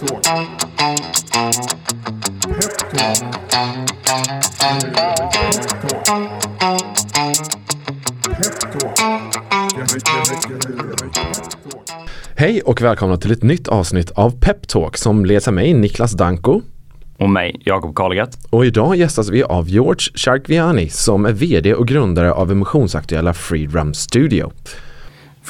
Hej och välkomna till ett nytt avsnitt av Peptalk som leds av mig, Niklas Danko. Och mig, Jakob Karlegat. Och idag gästas vi av George Sharkviani som är VD och grundare av emotionsaktuella Freedrum Studio.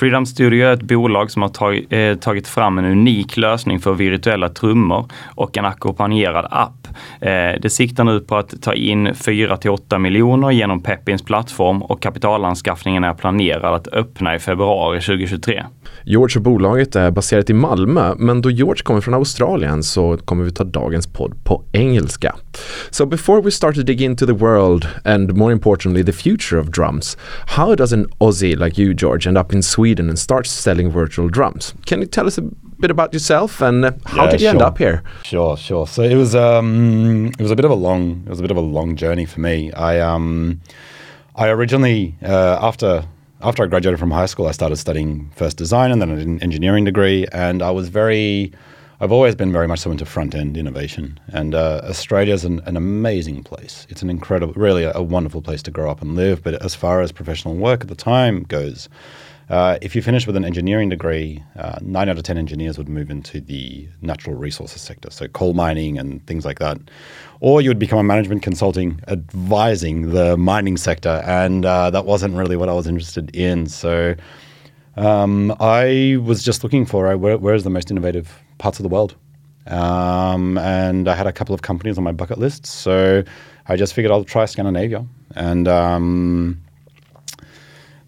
Freedom Studio är ett bolag som har tag, eh, tagit fram en unik lösning för virtuella trummor och en ackompanjerad app. Eh, det siktar nu på att ta in 4 till 8 miljoner genom Peppins plattform och kapitalanskaffningen är planerad att öppna i februari 2023. George och bolaget är baserat i Malmö, men då George kommer från Australien så kommer vi ta dagens podd på engelska. So before we start to dig into the world and more importantly the future of drums, how does an Aussie like you, George, end up in Sweden and start selling virtual drums? Can you tell us a bit about yourself and uh, how Yeah, did you end sure. up here? Sure, sure. So it was um it was a bit of a long it was a bit of a long journey for me. I um I originally uh, after after I graduated from high school, I started studying first design and then an engineering degree, and I was very I've always been very much so into front end innovation, and uh, Australia is an, an amazing place. It's an incredible, really a, a wonderful place to grow up and live. But as far as professional work at the time goes, uh, if you finish with an engineering degree, uh, nine out of 10 engineers would move into the natural resources sector, so coal mining and things like that. Or you would become a management consulting advising the mining sector, and uh, that wasn't really what I was interested in. So um, I was just looking for uh, where, where's the most innovative parts of the world. Um, and I had a couple of companies on my bucket list, so I just figured I'll try Scandinavia. And um,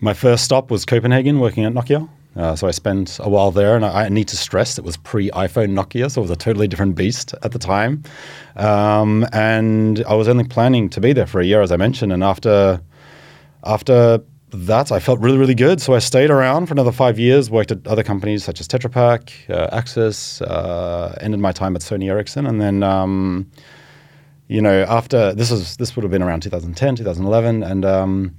my first stop was Copenhagen, working at Nokia. Uh, so I spent a while there, and I, I need to stress it was pre-iPhone Nokia, so it was a totally different beast at the time. Um, and I was only planning to be there for a year, as I mentioned. And after after that, I felt really, really good. So I stayed around for another five years, worked at other companies such as Tetra Pak, uh, Axis, uh, ended my time at Sony Ericsson, and then. Um, you know, after this was this would have been around 2010, 2011, and um,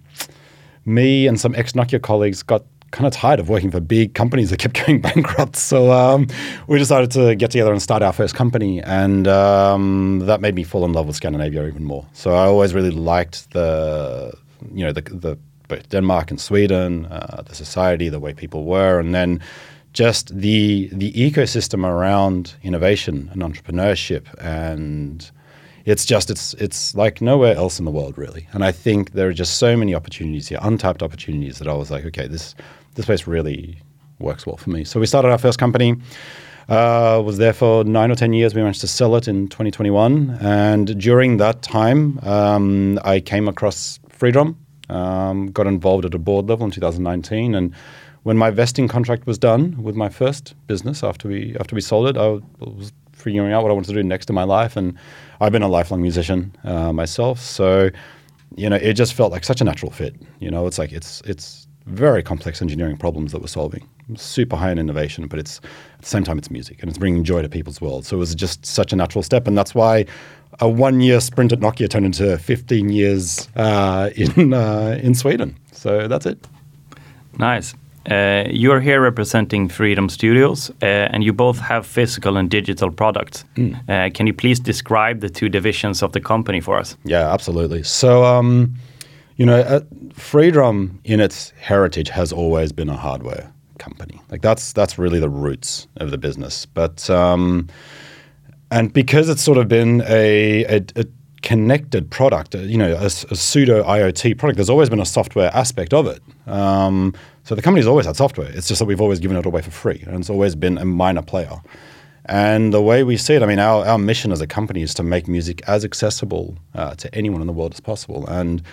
me and some ex Nokia colleagues got kind of tired of working for big companies that kept going bankrupt. So um, we decided to get together and start our first company, and um, that made me fall in love with Scandinavia even more. So I always really liked the, you know, the the both Denmark and Sweden, uh, the society, the way people were, and then just the the ecosystem around innovation and entrepreneurship and it's just it's it's like nowhere else in the world really. And i think there are just so many opportunities here untapped opportunities that i was like okay this this place really works well for me. So we started our first company uh, was there for nine or ten years. We managed to sell it in 2021 and during that time um, i came across Freedrum um, got involved at a board level in 2019 and when my vesting contract was done with my first business after we after we sold it, I was figuring out what I wanted to do next in my life, and I've been a lifelong musician uh, myself, so you know it just felt like such a natural fit. You know, it's like it's it's very complex engineering problems that we're solving, super high in innovation, but it's at the same time it's music and it's bringing joy to people's world. So it was just such a natural step, and that's why a one-year sprint at Nokia turned into 15 years uh, in uh, in Sweden. So that's it. Nice. Uh, you're here representing Freedrum Studios, uh, and you both have physical and digital products. Uh, can you please describe the two divisions of the company for us? Yeah, absolutely. So, um, you know, uh, Freedrum in its heritage has always been a hardware company. Like that's that's really the roots of the business. But um, and because it's sort of been a, a, a connected product, uh, you know, a pseudo IoT product, there's always been a software aspect of it. Um, so the company's always had software. It's just that we've always given it away for free, and it's always been a minor player. And the way we see it, I mean, our, our mission as a company is to make music as accessible uh, to anyone in the world as possible. And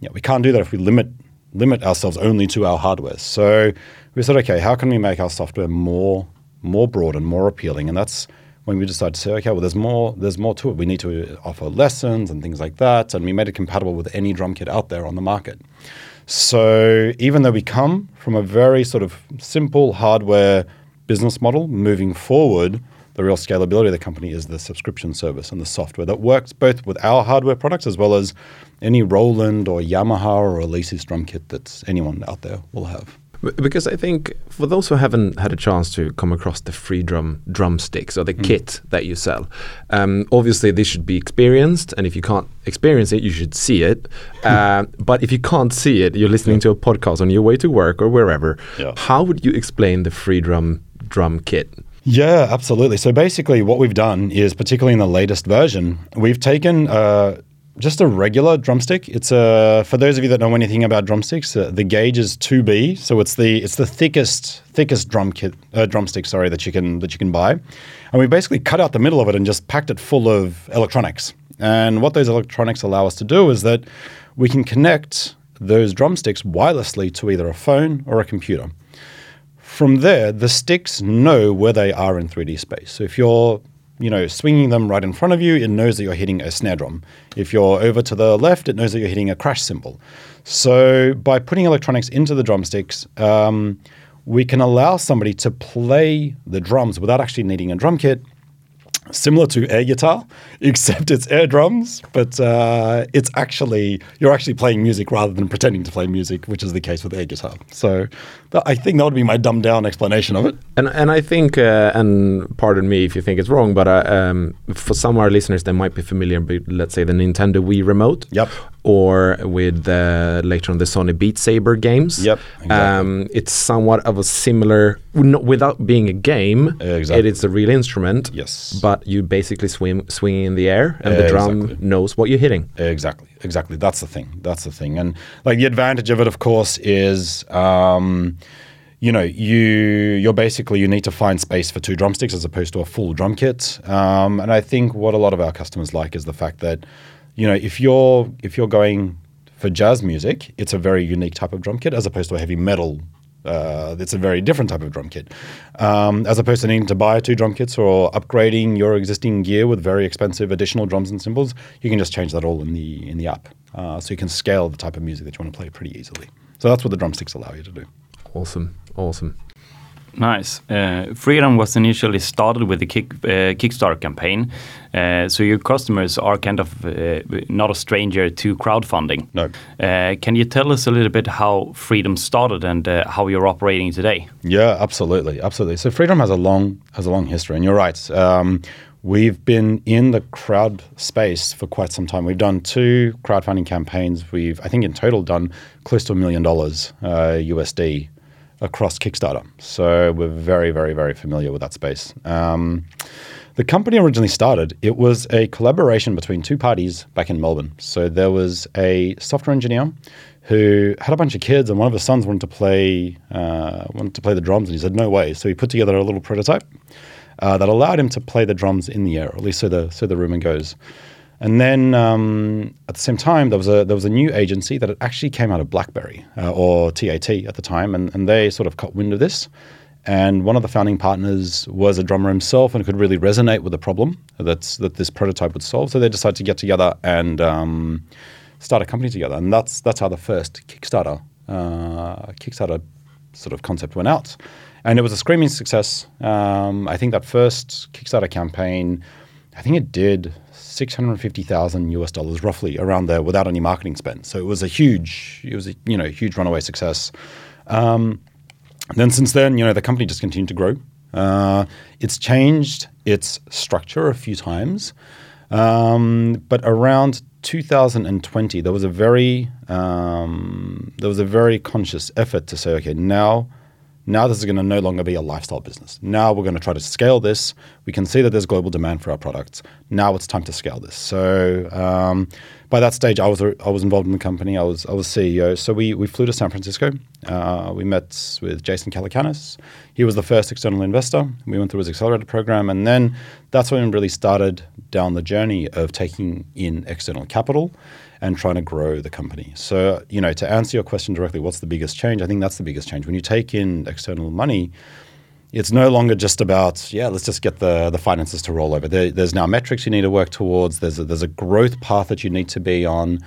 yeah, we can't do that if we limit limit ourselves only to our hardware. So we said, okay, how can we make our software more more broad and more appealing? And that's when we decided to say, okay, well, there's more there's more to it. We need to offer lessons and things like that. And we made it compatible with any drum kit out there on the market. So even though we come from a very sort of simple hardware business model, moving forward, the real scalability of the company is the subscription service and the software that works both with our hardware products as well as any Roland or Yamaha or Alesis drum kit that anyone out there will have. Because I think for those who haven't had a chance to come across the Freedrum drumsticks or the Mm. kit that you sell, um, obviously this should be experienced, and if you can't experience it, you should see it. uh, but if you can't see it, you're listening to a podcast on your way to work or wherever. Yeah. How would you explain the Freedrum drum kit? Yeah, absolutely. So basically, what we've done is, particularly in the latest version, we've taken uh, just a regular drumstick. It's a for those of you that know anything about drumsticks, uh, the gauge is two B, so it's the it's the thickest thickest drum kit uh, drumstick, sorry, that you can that you can buy, and we basically cut out the middle of it and just packed it full of electronics. And what those electronics allow us to do is that we can connect those drumsticks wirelessly to either a phone or a computer. From there, the sticks know where they are in 3D space. So if you're, you know, swinging them right in front of you, it knows that you're hitting a snare drum. If you're over to the left, it knows that you're hitting a crash cymbal. So by putting electronics into the drumsticks, um, we can allow somebody to play the drums without actually needing a drum kit similar to air guitar, except it's air drums, but uh, it's actually you're actually playing music rather than pretending to play music, which is the case with air guitar. So I think that would be my dumbed down explanation of it. And and I think, uh, and pardon me if you think it's wrong, but uh, um, for some of our listeners, they might be familiar with, let's say, the Nintendo Wii remote. Yep. Or with the later on the Sony Beat Saber games. Yep, exactly. Um, it's somewhat of a similar, without being a game. Exactly. It is a real instrument. Yes. But you basically swing swinging in the air, and the drum exactly. knows what you're hitting. Exactly, exactly. That's the thing. That's the thing. And like the advantage of it, of course, is um, you know you you're basically you need to find space for two drumsticks as opposed to a full drum kit. Um, and I think what a lot of our customers like is the fact that you know if you're if you're going for jazz music, it's a very unique type of drum kit as opposed to a heavy metal. Uh, it's a very different type of drum kit, um, as opposed to needing to buy two drum kits or upgrading your existing gear with very expensive additional drums and cymbals. You can just change that all in the in the app, uh, so you can scale the type of music that you want to play pretty easily. So that's what the drumsticks allow you to do. Awesome, awesome. Nice. Uh, Freedrum was initially started with the kick, uh, Kickstarter campaign, uh, so your customers are kind of uh, not a stranger to crowdfunding. No. Uh, can you tell us a little bit how Freedrum started and uh, how you're operating today? Yeah, absolutely, absolutely. So Freedrum has a long has a long history, and you're right. Um, we've been in the crowd space for quite some time. We've done two crowdfunding campaigns. We've, I think, in total done close to a million dollars uh, USD across Kickstarter. So we're very, very, very familiar with that space. Um, the company originally started, it was a collaboration between two parties back in Melbourne. So there was a software engineer who had a bunch of kids, and one of his sons wanted to play uh, wanted to play the drums, and he said no way. So he put together a little prototype uh, that allowed him to play the drums in the air, at least so the so the rumor goes. And then um, at the same time, there was a there was a new agency that actually came out of BlackBerry uh, or TAT at the time, and, and they sort of caught wind of this. And one of the founding partners was a drummer himself and could really resonate with the problem that's that this prototype would solve. So they decided to get together and um, start a company together, and that's that's how the first Kickstarter uh, Kickstarter sort of concept went out, and it was a screaming success. Um, I think that first Kickstarter campaign, I think it did six hundred fifty thousand US dollars roughly around there without any marketing spend. So it was a huge, it was a you know huge runaway success. Um, then since then, you know, the company just continued to grow. Uh, it's changed its structure a few times, um, but around 2020, there was a very um, there was a very conscious effort to say, okay, now now this is going to no longer be a lifestyle business. Now we're going to try to scale this. We can see that there's global demand for our products. Now it's time to scale this. So um, by that stage, I was I was involved in the company. I was I was CEO. So we we flew to San Francisco. Uh, we met with Jason Calacanis. He was the first external investor. We went through his accelerator program, and then that's when we really started down the journey of taking in external capital and trying to grow the company. So, you know, to answer your question directly, what's the biggest change? I think that's the biggest change. When you take in external money, it's no longer just about yeah, let's just get the the finances to roll over. There, there's now metrics you need to work towards. There's a, there's a growth path that you need to be on.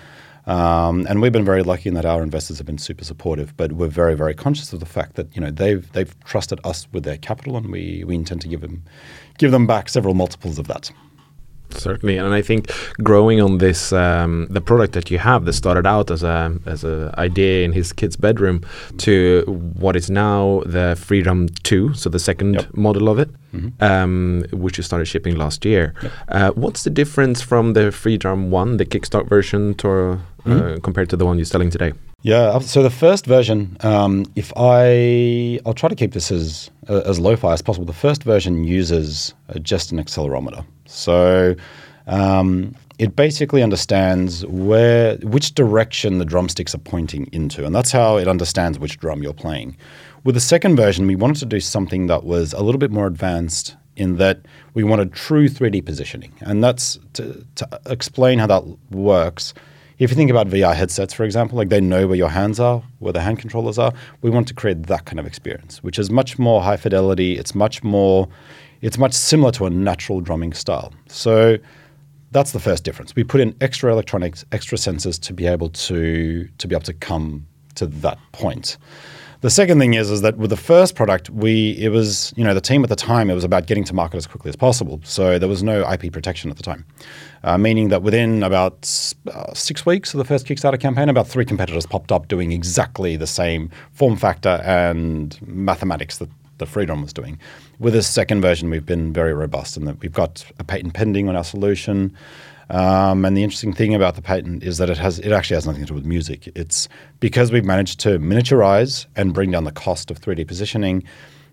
Um, and we've been very lucky in that our investors have been super supportive, but we're very, very conscious of the fact that you know they've they've trusted us with their capital, and we we intend to give them give them back several multiples of that. Certainly. And I think growing on this, um, the product that you have that started out as a as a idea in his kid's bedroom to what is now the Freedrum Two, so the second Yep. model of it, Mm-hmm. um, which you started shipping last year. Uh, what's the difference from the Freedrum One, the Kickstart version, to uh, Mm-hmm. compared to the one you're selling today? Yeah. So the first version, um, if I, I'll try to keep this as uh, as lo-fi as possible. The first version uses uh, just an accelerometer, so um, it basically understands where which direction the drumsticks are pointing into, and that's how it understands which drum you're playing. With the second version, we wanted to do something that was a little bit more advanced in that we wanted true 3D positioning, and that's to, to explain how that works. If you think about VR headsets, for example, like they know where your hands are, where the hand controllers are. We want to create that kind of experience, which is much more high fidelity. It's much more, it's much similar to a natural drumming style. So that's the first difference. We put in extra electronics, extra sensors to be able to to be able to come to that point. The second thing is is that with the first product, we it was you know the team at the time it was about getting to market as quickly as possible. So there was no IP protection at the time, uh, meaning that within about uh, six weeks of the first Kickstarter campaign, about three competitors popped up doing exactly the same form factor and mathematics that the Freedrum was doing. With this second version, we've been very robust in that we've got a patent pending on our solution. Um, and the interesting thing about the patent is that it has it actually has nothing to do with music. It's because we've managed to miniaturize and bring down the cost of 3D positioning.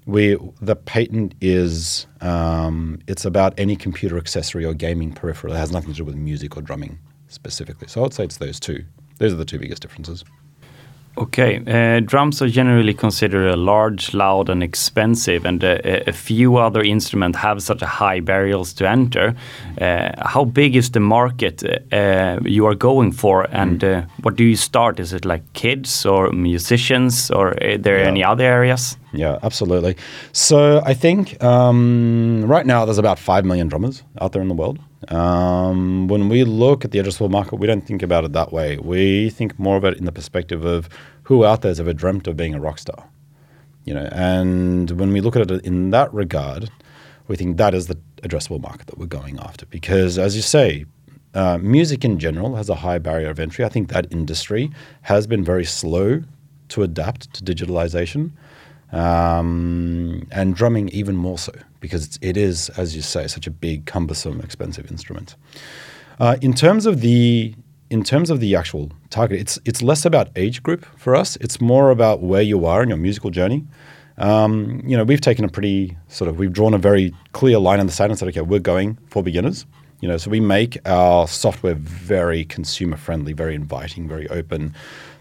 We the patent is um, it's about any computer accessory or gaming peripheral. It has nothing to do with music or drumming specifically. So I would say it's those two. Those are the two biggest differences. Okay, uh, drums are generally considered a large, loud, and expensive, and uh, a- few other instruments have such a high barriers to enter. Uh, how big is the market uh, you are going for, and uh, what do you start? Is it like kids or musicians, or are there Yeah. any other areas? Yeah, absolutely. So I think um, right now there's about 5 million drummers out there in the world. Um, when we look at the addressable market, we don't think about it that way. We think more of it in the perspective of who out there has ever dreamt of being a rock star. You know, and when we look at it in that regard, we think that is the addressable market that we're going after. Because as you say, uh, music in general has a high barrier of entry. I think that industry has been very slow to adapt to digitalization um, and drumming even more so because it is, as you say, such a big, cumbersome, expensive instrument. Uh, in terms of the in terms of the actual target, it's it's less about age group for us. It's more about where you are in your musical journey. Um, you know, we've taken a pretty sort of we've drawn a very clear line in the sand and said, okay, we're going for beginners. You know, so we make our software very consumer friendly, very inviting, very open.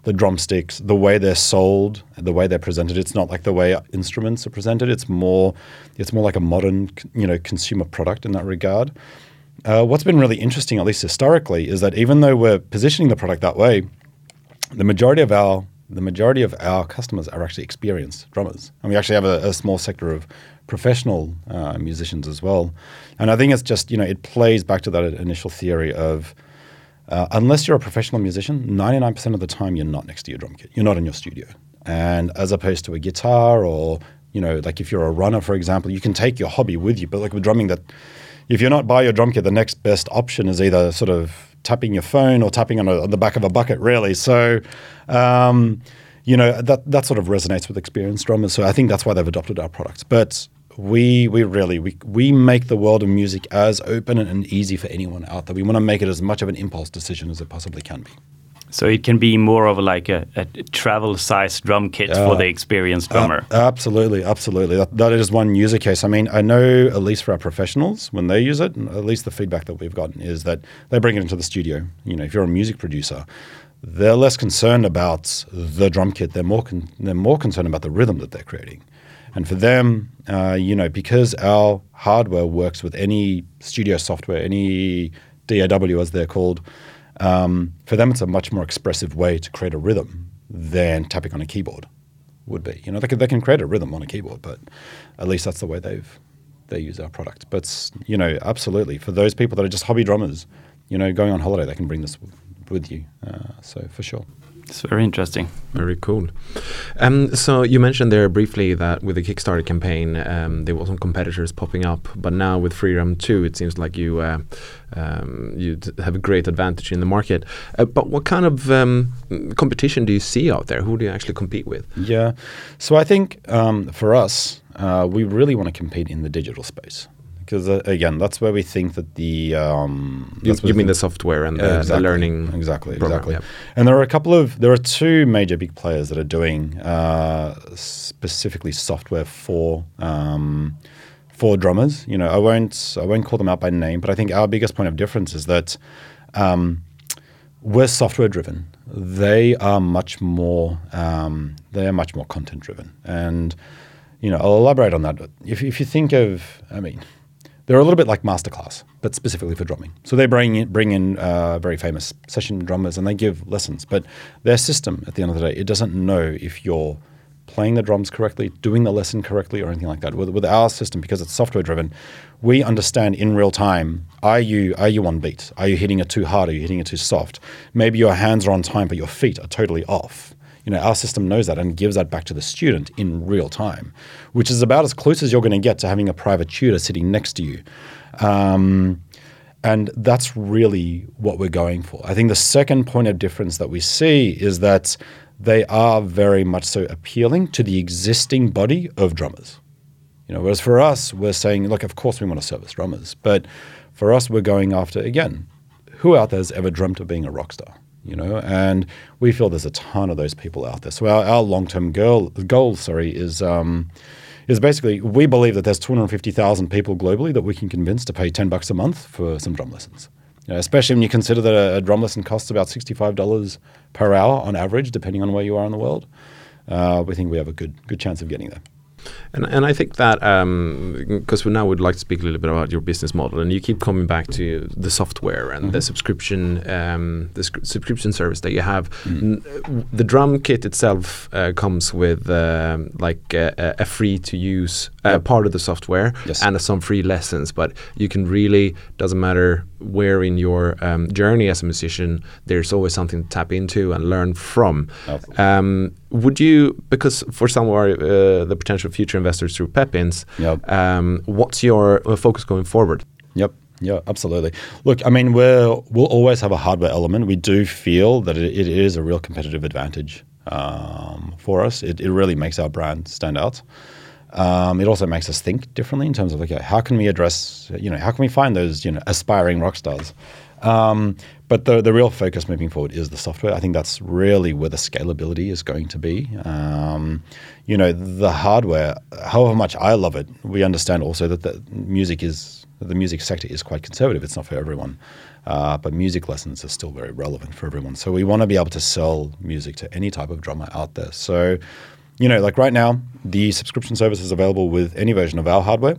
The drumsticks, the way they're sold, the way they're presented, it's not like the way instruments are presented. It's more, it's more like a modern, you know, consumer product in that regard. Uh, what's been really interesting, at least historically, is that even though we're positioning the product that way, the majority of our the majority of our customers are actually experienced drummers, and we actually have a, a small sector of professional uh, musicians as well. And I think it's just you know it plays back to that initial theory of uh, unless you're a professional musician, 99% of the time you're not next to your drum kit. You're not in your studio. And as opposed to a guitar or, you know, like if you're a runner, for example, you can take your hobby with you. But like with drumming, that if you're not by your drum kit, the next best option is either sort of tapping your phone or tapping on, a, on the back of a bucket, really. So, um, you know, that, that sort of resonates with experienced drummers. So I think that's why they've adopted our products. But we we really we, we make the world of music as open and easy for anyone out there. We want to make it as much of an impulse decision as it possibly can be. So it can be more of like a, a travel-sized drum kit for the experienced drummer. Uh, absolutely, absolutely. That, that is one user case. I mean, I know at least for our professionals, when they use it, at least the feedback that we've gotten is that they bring it into the studio. You know, if you're a music producer, they're less concerned about the drum kit. They're more con- they're more concerned about the rhythm that they're creating. And for them, uh, you know, because our hardware works with any studio software, any DAW as they're called, um, for them it's a much more expressive way to create a rhythm than tapping on a keyboard would be. You know, they can, they can create a rhythm on a keyboard, but at least that's the way they've they use our product. But you know, absolutely for those people that are just hobby drummers, you know, going on holiday, they can bring this with you. Uh, so for sure. It's very interesting. Very cool. Um, so you mentioned there briefly that with the Kickstarter campaign, um, there were some competitors popping up, but now with Freedrum 2, it seems like you uh, um, you have a great advantage in the market. Uh, but what kind of um, competition do you see out there? Who do you actually compete with? Yeah, so I think um, for us, uh, we really want to compete in the digital space because uh, again, that's where we think that the um, you, you mean the software and the, exactly, the learning exactly program, exactly. Yeah. And there are a couple of there are two major big players that are doing uh, specifically software for. Um, for drummers, you know, I won't I won't call them out by name, but I think our biggest point of difference is that um, we're software driven. They are much more um, they are much more content driven, and you know I'll elaborate on that. If if you think of, I mean, they're a little bit like masterclass, but specifically for drumming. So they bring in, bring in uh, very famous session drummers and they give lessons. But their system, at the end of the day, it doesn't know if you're playing the drums correctly, doing the lesson correctly, or anything like that. With, with our system, because it's software driven, we understand in real time: are you are you on beat? Are you hitting it too hard? Are you hitting it too soft? Maybe your hands are on time, but your feet are totally off. You know, our system knows that and gives that back to the student in real time, which is about as close as you're going to get to having a private tutor sitting next to you. Um, and that's really what we're going for. I think the second point of difference that we see is that they are very much so appealing to the existing body of drummers. You know, whereas for us, we're saying, look, of course we want to service drummers, but for us, we're going after again, who out there has ever dreamt of being a rock star? You know, and we feel there's a ton of those people out there. So our, our long-term goal, goal, sorry, is um, is basically we believe that there's 250,000 people globally that we can convince to pay 10 bucks a month for some drum lessons. You know, especially when you consider that a, a, drum lesson costs about $65 per hour on average, depending on where you are in the world. Uh, we think we have a good good chance of getting there. And and I think that because um, we now would like to speak a little bit about your business model, and you keep coming back to the software and mm -hmm. the subscription um, the subscription service that you have. Mm. the drum kit itself uh, comes with um, like a, a, free to use uh, yep. part of the software yes. and some free lessons, but you can really doesn't matter where in your um, journey as a musician, there's always something to tap into and learn from. Would you, because for some of our, uh, the potential future investors through Pepins, yep. um, what's your uh, focus going forward? Yep. Yeah, absolutely. Look, I mean, we're, we'll always have a hardware element. We do feel that it, it is a real competitive advantage um, for us. It, it really makes our brand stand out. Um, it also makes us think differently in terms of okay, how can we address, you know, how can we find those, you know, aspiring rock stars? Um, but the the real focus moving forward is the software. I think that's really where the scalability is going to be. Um, you know, the hardware. However much I love it, we understand also that the music is the music sector is quite conservative. It's not for everyone. Uh, but music lessons are still very relevant for everyone. So we want to be able to sell music to any type of drummer out there. So you know, like right now, the subscription service is available with any version of our hardware,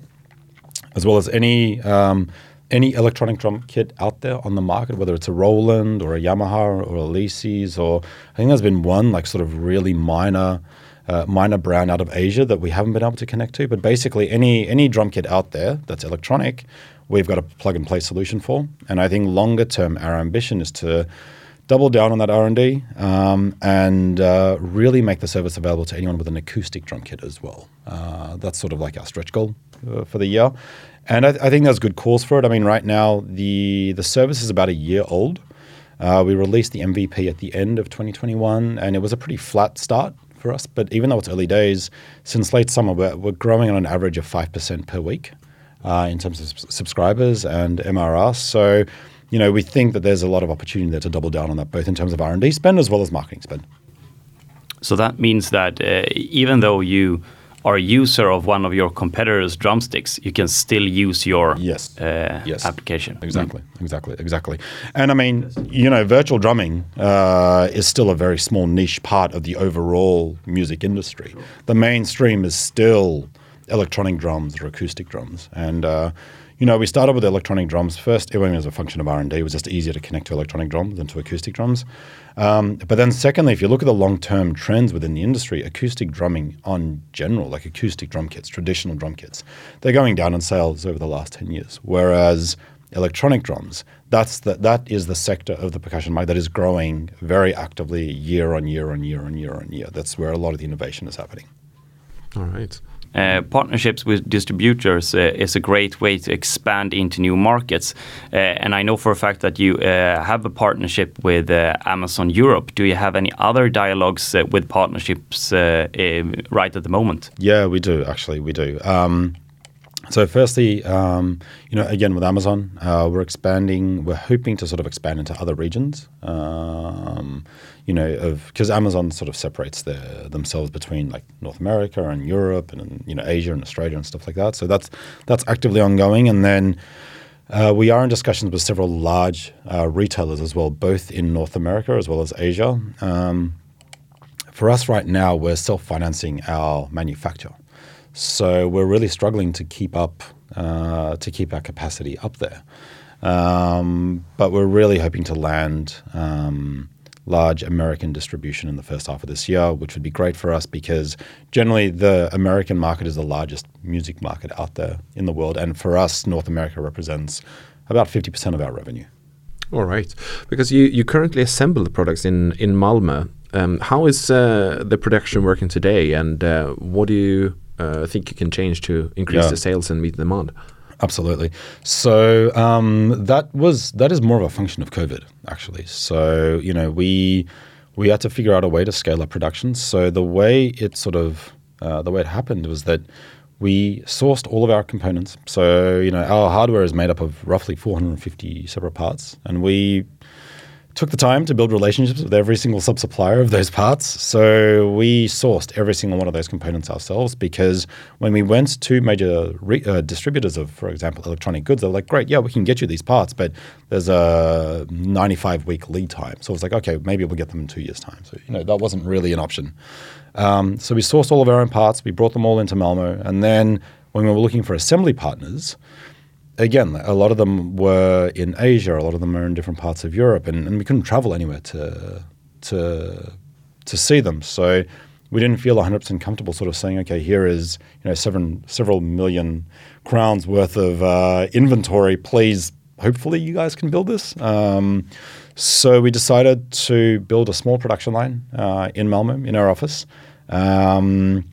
as well as any um, any electronic drum kit out there on the market, whether it's a Roland or a Yamaha or a Alesis, or I think there's been one like sort of really minor. Uh, minor brand out of Asia that we haven't been able to connect to, but basically any any drum kit out there that's electronic, we've got a plug and play solution for. And I think longer term, our ambition is to double down on that R&D um, and uh, really make the service available to anyone with an acoustic drum kit as well. Uh, that's sort of like our stretch goal uh, for the year. And I, I, think there's good cause for it. I mean, right now, the, the service is about a year old. Uh, we released the MVP at the end of 2021, and it was a pretty flat start for us. But even though it's early days, since late summer, we're, we're growing on an average of 5% per week uh, in terms of subscribers and MRR. So you know, we think that there's a lot of opportunity there to double down on that, both in terms of R&D spend as well as marketing spend. So that means that uh, even though you are a user of one of your competitors' drumsticks, you can still use your yes. Uh, yes. application. Exactly, mm. exactly, exactly. And I mean, you know, virtual drumming uh, is still a very small niche part of the overall music industry. The mainstream is still electronic drums or acoustic drums, and uh, you know, we started with electronic drums first. It was a function of R and D. It was just easier to connect to electronic drums than to acoustic drums. Um, but then, secondly, if you look at the long-term trends within the industry, acoustic drumming on general, like acoustic drum kits, traditional drum kits, they're going down in sales over the last ten years. Whereas electronic drums, that's the, that is the sector of the percussion market that is growing very actively year on year on year on year on year. That's where a lot of the innovation is happening. All right. Uh, partnerships with distributors uh, is a great way to expand into new markets. Uh, and I know for a fact that you uh, have a partnership with uh, Amazon Europe. Do you have any other dialogues uh, with partnerships right at the moment? Yeah, we do, actually, we do. Um, so, firstly, um, you know, again with Amazon, uh, we're expanding. We're hoping to sort of expand into other regions. Um, you know, because Amazon sort of separates themselves between like North America and Europe and you know Asia and Australia and stuff like that. So that's that's actively ongoing, and then. Uh, we are in discussions with several large uh, retailers as well, both in North America as well as Asia. Um, for us right now, we're self financing our manufacture. So we're really struggling to keep up uh, to keep our capacity up there. Um, but we're really hoping to land um, large American distribution in the first half of this year, which would be great for us because generally the American market is the largest music market out there in the world, and for us, North America represents about fifty percent of our revenue. All right, because you, you currently assemble the products in in Malmö. Um, how is uh, the production working today, and uh, what do you uh, think you can change to increase yeah. the sales and meet the demand? Absolutely. So um, that was that is more of a function of COVID, actually. So you know we we had to figure out a way to scale up production. So the way it sort of uh, the way it happened was that we sourced all of our components. So you know our hardware is made up of roughly 450 separate parts, and we took the time to build relationships with every single sub supplier of those parts. So we sourced every single one of those components ourselves because when we went to major re- uh, distributors of, for example, electronic goods, they're like, great, yeah, we can get you these parts, but there's a 95 week lead time. So it was like, okay, maybe we'll get them in two years' time. So, you know, that wasn't really an option. Um, so we sourced all of our own parts, we brought them all into Malmo. And then when we were looking for assembly partners, again, a lot of them were in Asia, a lot of them are in different parts of Europe, and, and we couldn't travel anywhere to to to see them. So we didn't feel 100% comfortable sort of saying, okay, here is you know seven, several million crowns worth of uh, inventory. Please, hopefully, you guys can build this. Um, so we decided to build a small production line uh, in Malmo in our office. Um,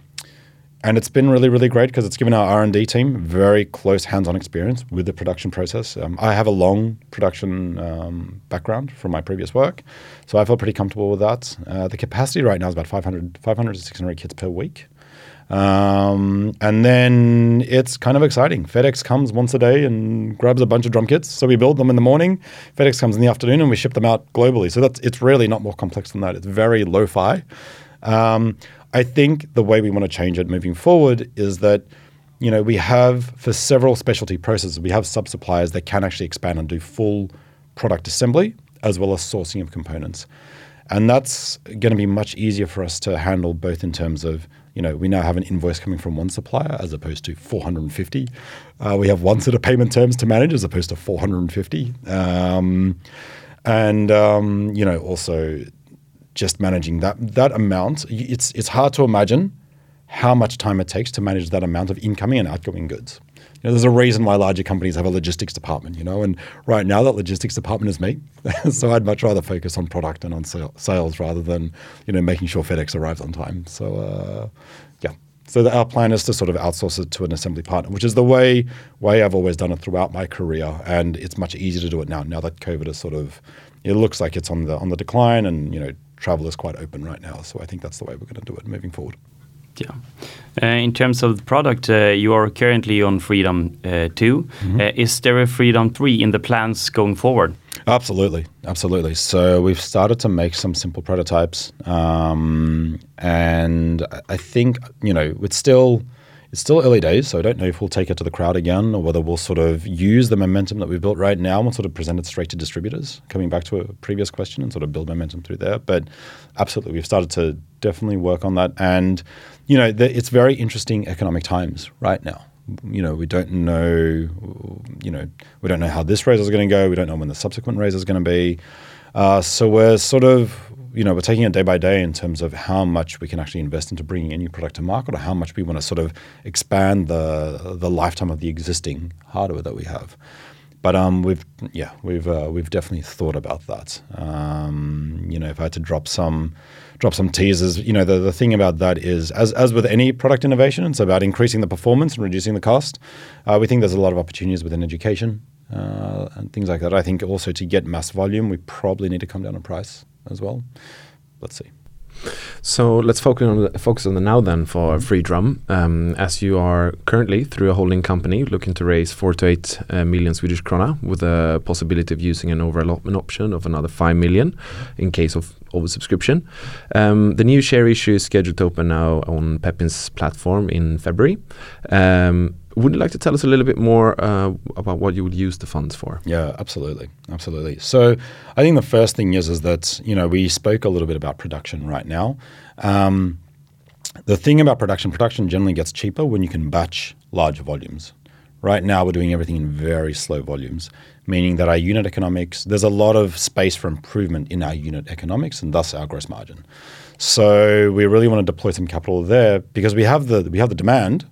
and it's been really really great because it's given our r&d team very close hands-on experience with the production process um, i have a long production um, background from my previous work so i feel pretty comfortable with that uh, the capacity right now is about 500, 500 to 600 kits per week um, and then it's kind of exciting. FedEx comes once a day and grabs a bunch of drum kits. So we build them in the morning. FedEx comes in the afternoon and we ship them out globally. So that's it's really not more complex than that. It's very lo-fi. Um, I think the way we want to change it moving forward is that you know we have for several specialty processes we have sub suppliers that can actually expand and do full product assembly as well as sourcing of components. And that's going to be much easier for us to handle both in terms of, you know, we now have an invoice coming from one supplier as opposed to 450. Uh, we have one set of payment terms to manage as opposed to 450. Um, and, um, you know, also just managing that that amount. It's it's hard to imagine how much time it takes to manage that amount of incoming and outgoing goods. You know, there's a reason why larger companies have a logistics department, you know, and right now that logistics department is me. so I'd much rather focus on product and on sales rather than, you know, making sure FedEx arrives on time. So, uh, yeah. So our plan is to sort of outsource it to an assembly partner, which is the way way I've always done it throughout my career, and it's much easier to do it now. Now that COVID is sort of, it looks like it's on the on the decline, and you know travel is quite open right now. So I think that's the way we're going to do it moving forward. Yeah. Uh, in terms of the product, uh, you are currently on Freedrum uh, 2. Mm-hmm. Uh, is there a Freedrum 3 in the plans going forward? Absolutely. Absolutely. So we've started to make some simple prototypes. Um, and I think, you know, it's still it's still early days, so I don't know if we'll take it to the crowd again or whether we'll sort of use the momentum that we've built right now and sort of present it straight to distributors, coming back to a previous question and sort of build momentum through there. But absolutely, we've started to definitely work on that. And, you know, the, it's very interesting economic times right now. You know, we don't know, you know, we don't know how this raise is going to go. We don't know when the subsequent raise is going to be. Uh, so we're sort of you know, we're taking it day by day in terms of how much we can actually invest into bringing a new product to market, or how much we want to sort of expand the the lifetime of the existing hardware that we have. but um, we've yeah we've uh, we've definitely thought about that. Um, you know, if I had to drop some drop some teasers, you know, the, the thing about that is as as with any product innovation, it's about increasing the performance and reducing the cost. Uh, we think there's a lot of opportunities within education uh, and things like that. I think also to get mass volume, we probably need to come down on price as well. Let's see. So let's focus on the, focus on the now then for mm-hmm. Freedrum. Um, as you are currently through a holding company looking to raise four to eight uh, million Swedish krona with a possibility of using an overallotment option of another five million in case of oversubscription. Um, the new share issue is scheduled to open now on Pepins platform in February. Um, would you like to tell us a little bit more uh, about what you would use the funds for? Yeah, absolutely, absolutely. So, I think the first thing is is that you know we spoke a little bit about production right now. Um, the thing about production, production generally gets cheaper when you can batch large volumes. Right now, we're doing everything in very slow volumes, meaning that our unit economics, there's a lot of space for improvement in our unit economics and thus our gross margin. So we really want to deploy some capital there because we have the we have the demand,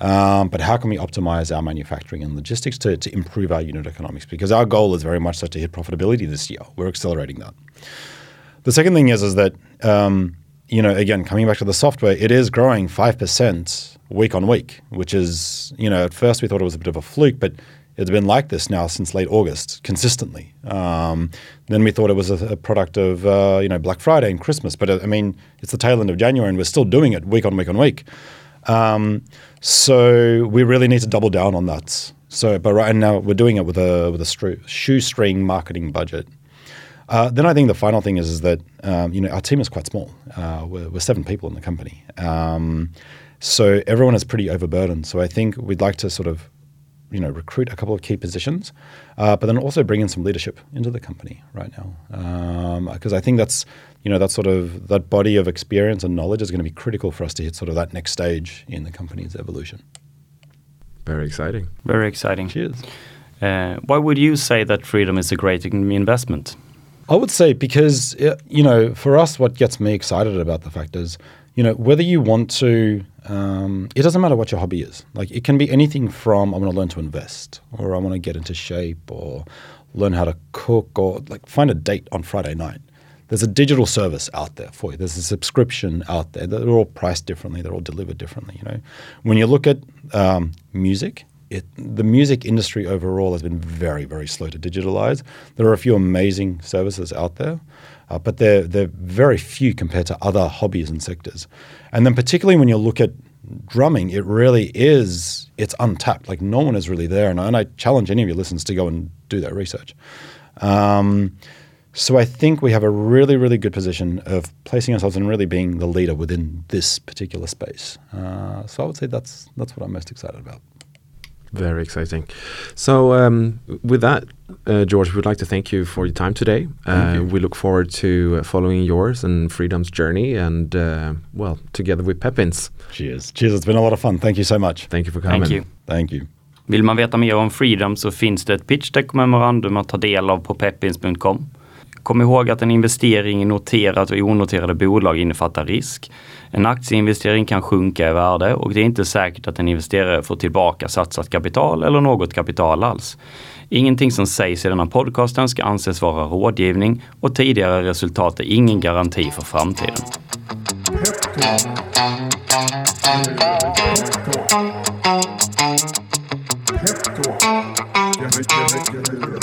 um, but how can we optimize our manufacturing and logistics to, to improve our unit economics? Because our goal is very much so to hit profitability this year. We're accelerating that. The second thing is is that um, you know again coming back to the software, it is growing five percent week on week, which is you know at first we thought it was a bit of a fluke, but it's been like this now since late August consistently. Um, then we thought it was a, a product of uh, you know Black Friday and Christmas, but uh, I mean it's the tail end of January and we're still doing it week on week on week. Um, so we really need to double down on that. So, but right now we're doing it with a with a shoestring marketing budget. Uh, then I think the final thing is is that um, you know our team is quite small. Uh, we're, we're, seven people in the company, um, so everyone is pretty overburdened. So I think we'd like to sort of you know recruit a couple of key positions, uh, but then also bring in some leadership into the company right now because um, I think that's you know that sort of that body of experience and knowledge is going to be critical for us to hit sort of that next stage in the company's evolution. Very exciting. Very exciting. Cheers. Uh, why would you say that Freedrum is a great investment? I would say because uh, you know, for us, what gets me excited about the fact is, you know, whether you want to, um, it doesn't matter what your hobby is. Like it can be anything from I want to learn to invest, or I want to get into shape, or learn how to cook, or like find a date on Friday night there's a digital service out there for you. There's a subscription out there. They're all priced differently. They're all delivered differently. You know, when you look at um, music, it, the music industry overall has been very, very slow to digitalize. There are a few amazing services out there, uh, but they're they're very few compared to other hobbies and sectors. And then particularly when you look at drumming, it really is it's untapped. Like no one is really there. And, and I challenge any of your listeners to go and do that research. Um, so I think we have a really, really good position of placing ourselves and really being the leader within this particular space. Uh, so I would say that's that's what I'm most excited about. Very exciting. So um, with that, uh, George, we'd like to thank you for your time today. Uh, you. We look forward to following yours and Freedrum's journey, and uh, well, together with Pepins. Cheers! Cheers! It's been a lot of fun. Thank you so much. Thank you for coming. Thank you. Thank you. Vill man veta mer om Freedom så finns det ett pitch deck memorandum att ta del av på pepins.com. Kom ihåg att en investering i noterat och onoterade bolag innefattar risk. En aktieinvestering kan sjunka i värde och det är inte säkert att en investerare får tillbaka satsat kapital eller något kapital alls. Ingenting som sägs i denna podcasten ska anses vara rådgivning och tidigare resultat är ingen garanti för framtiden. Pepto. Pepto.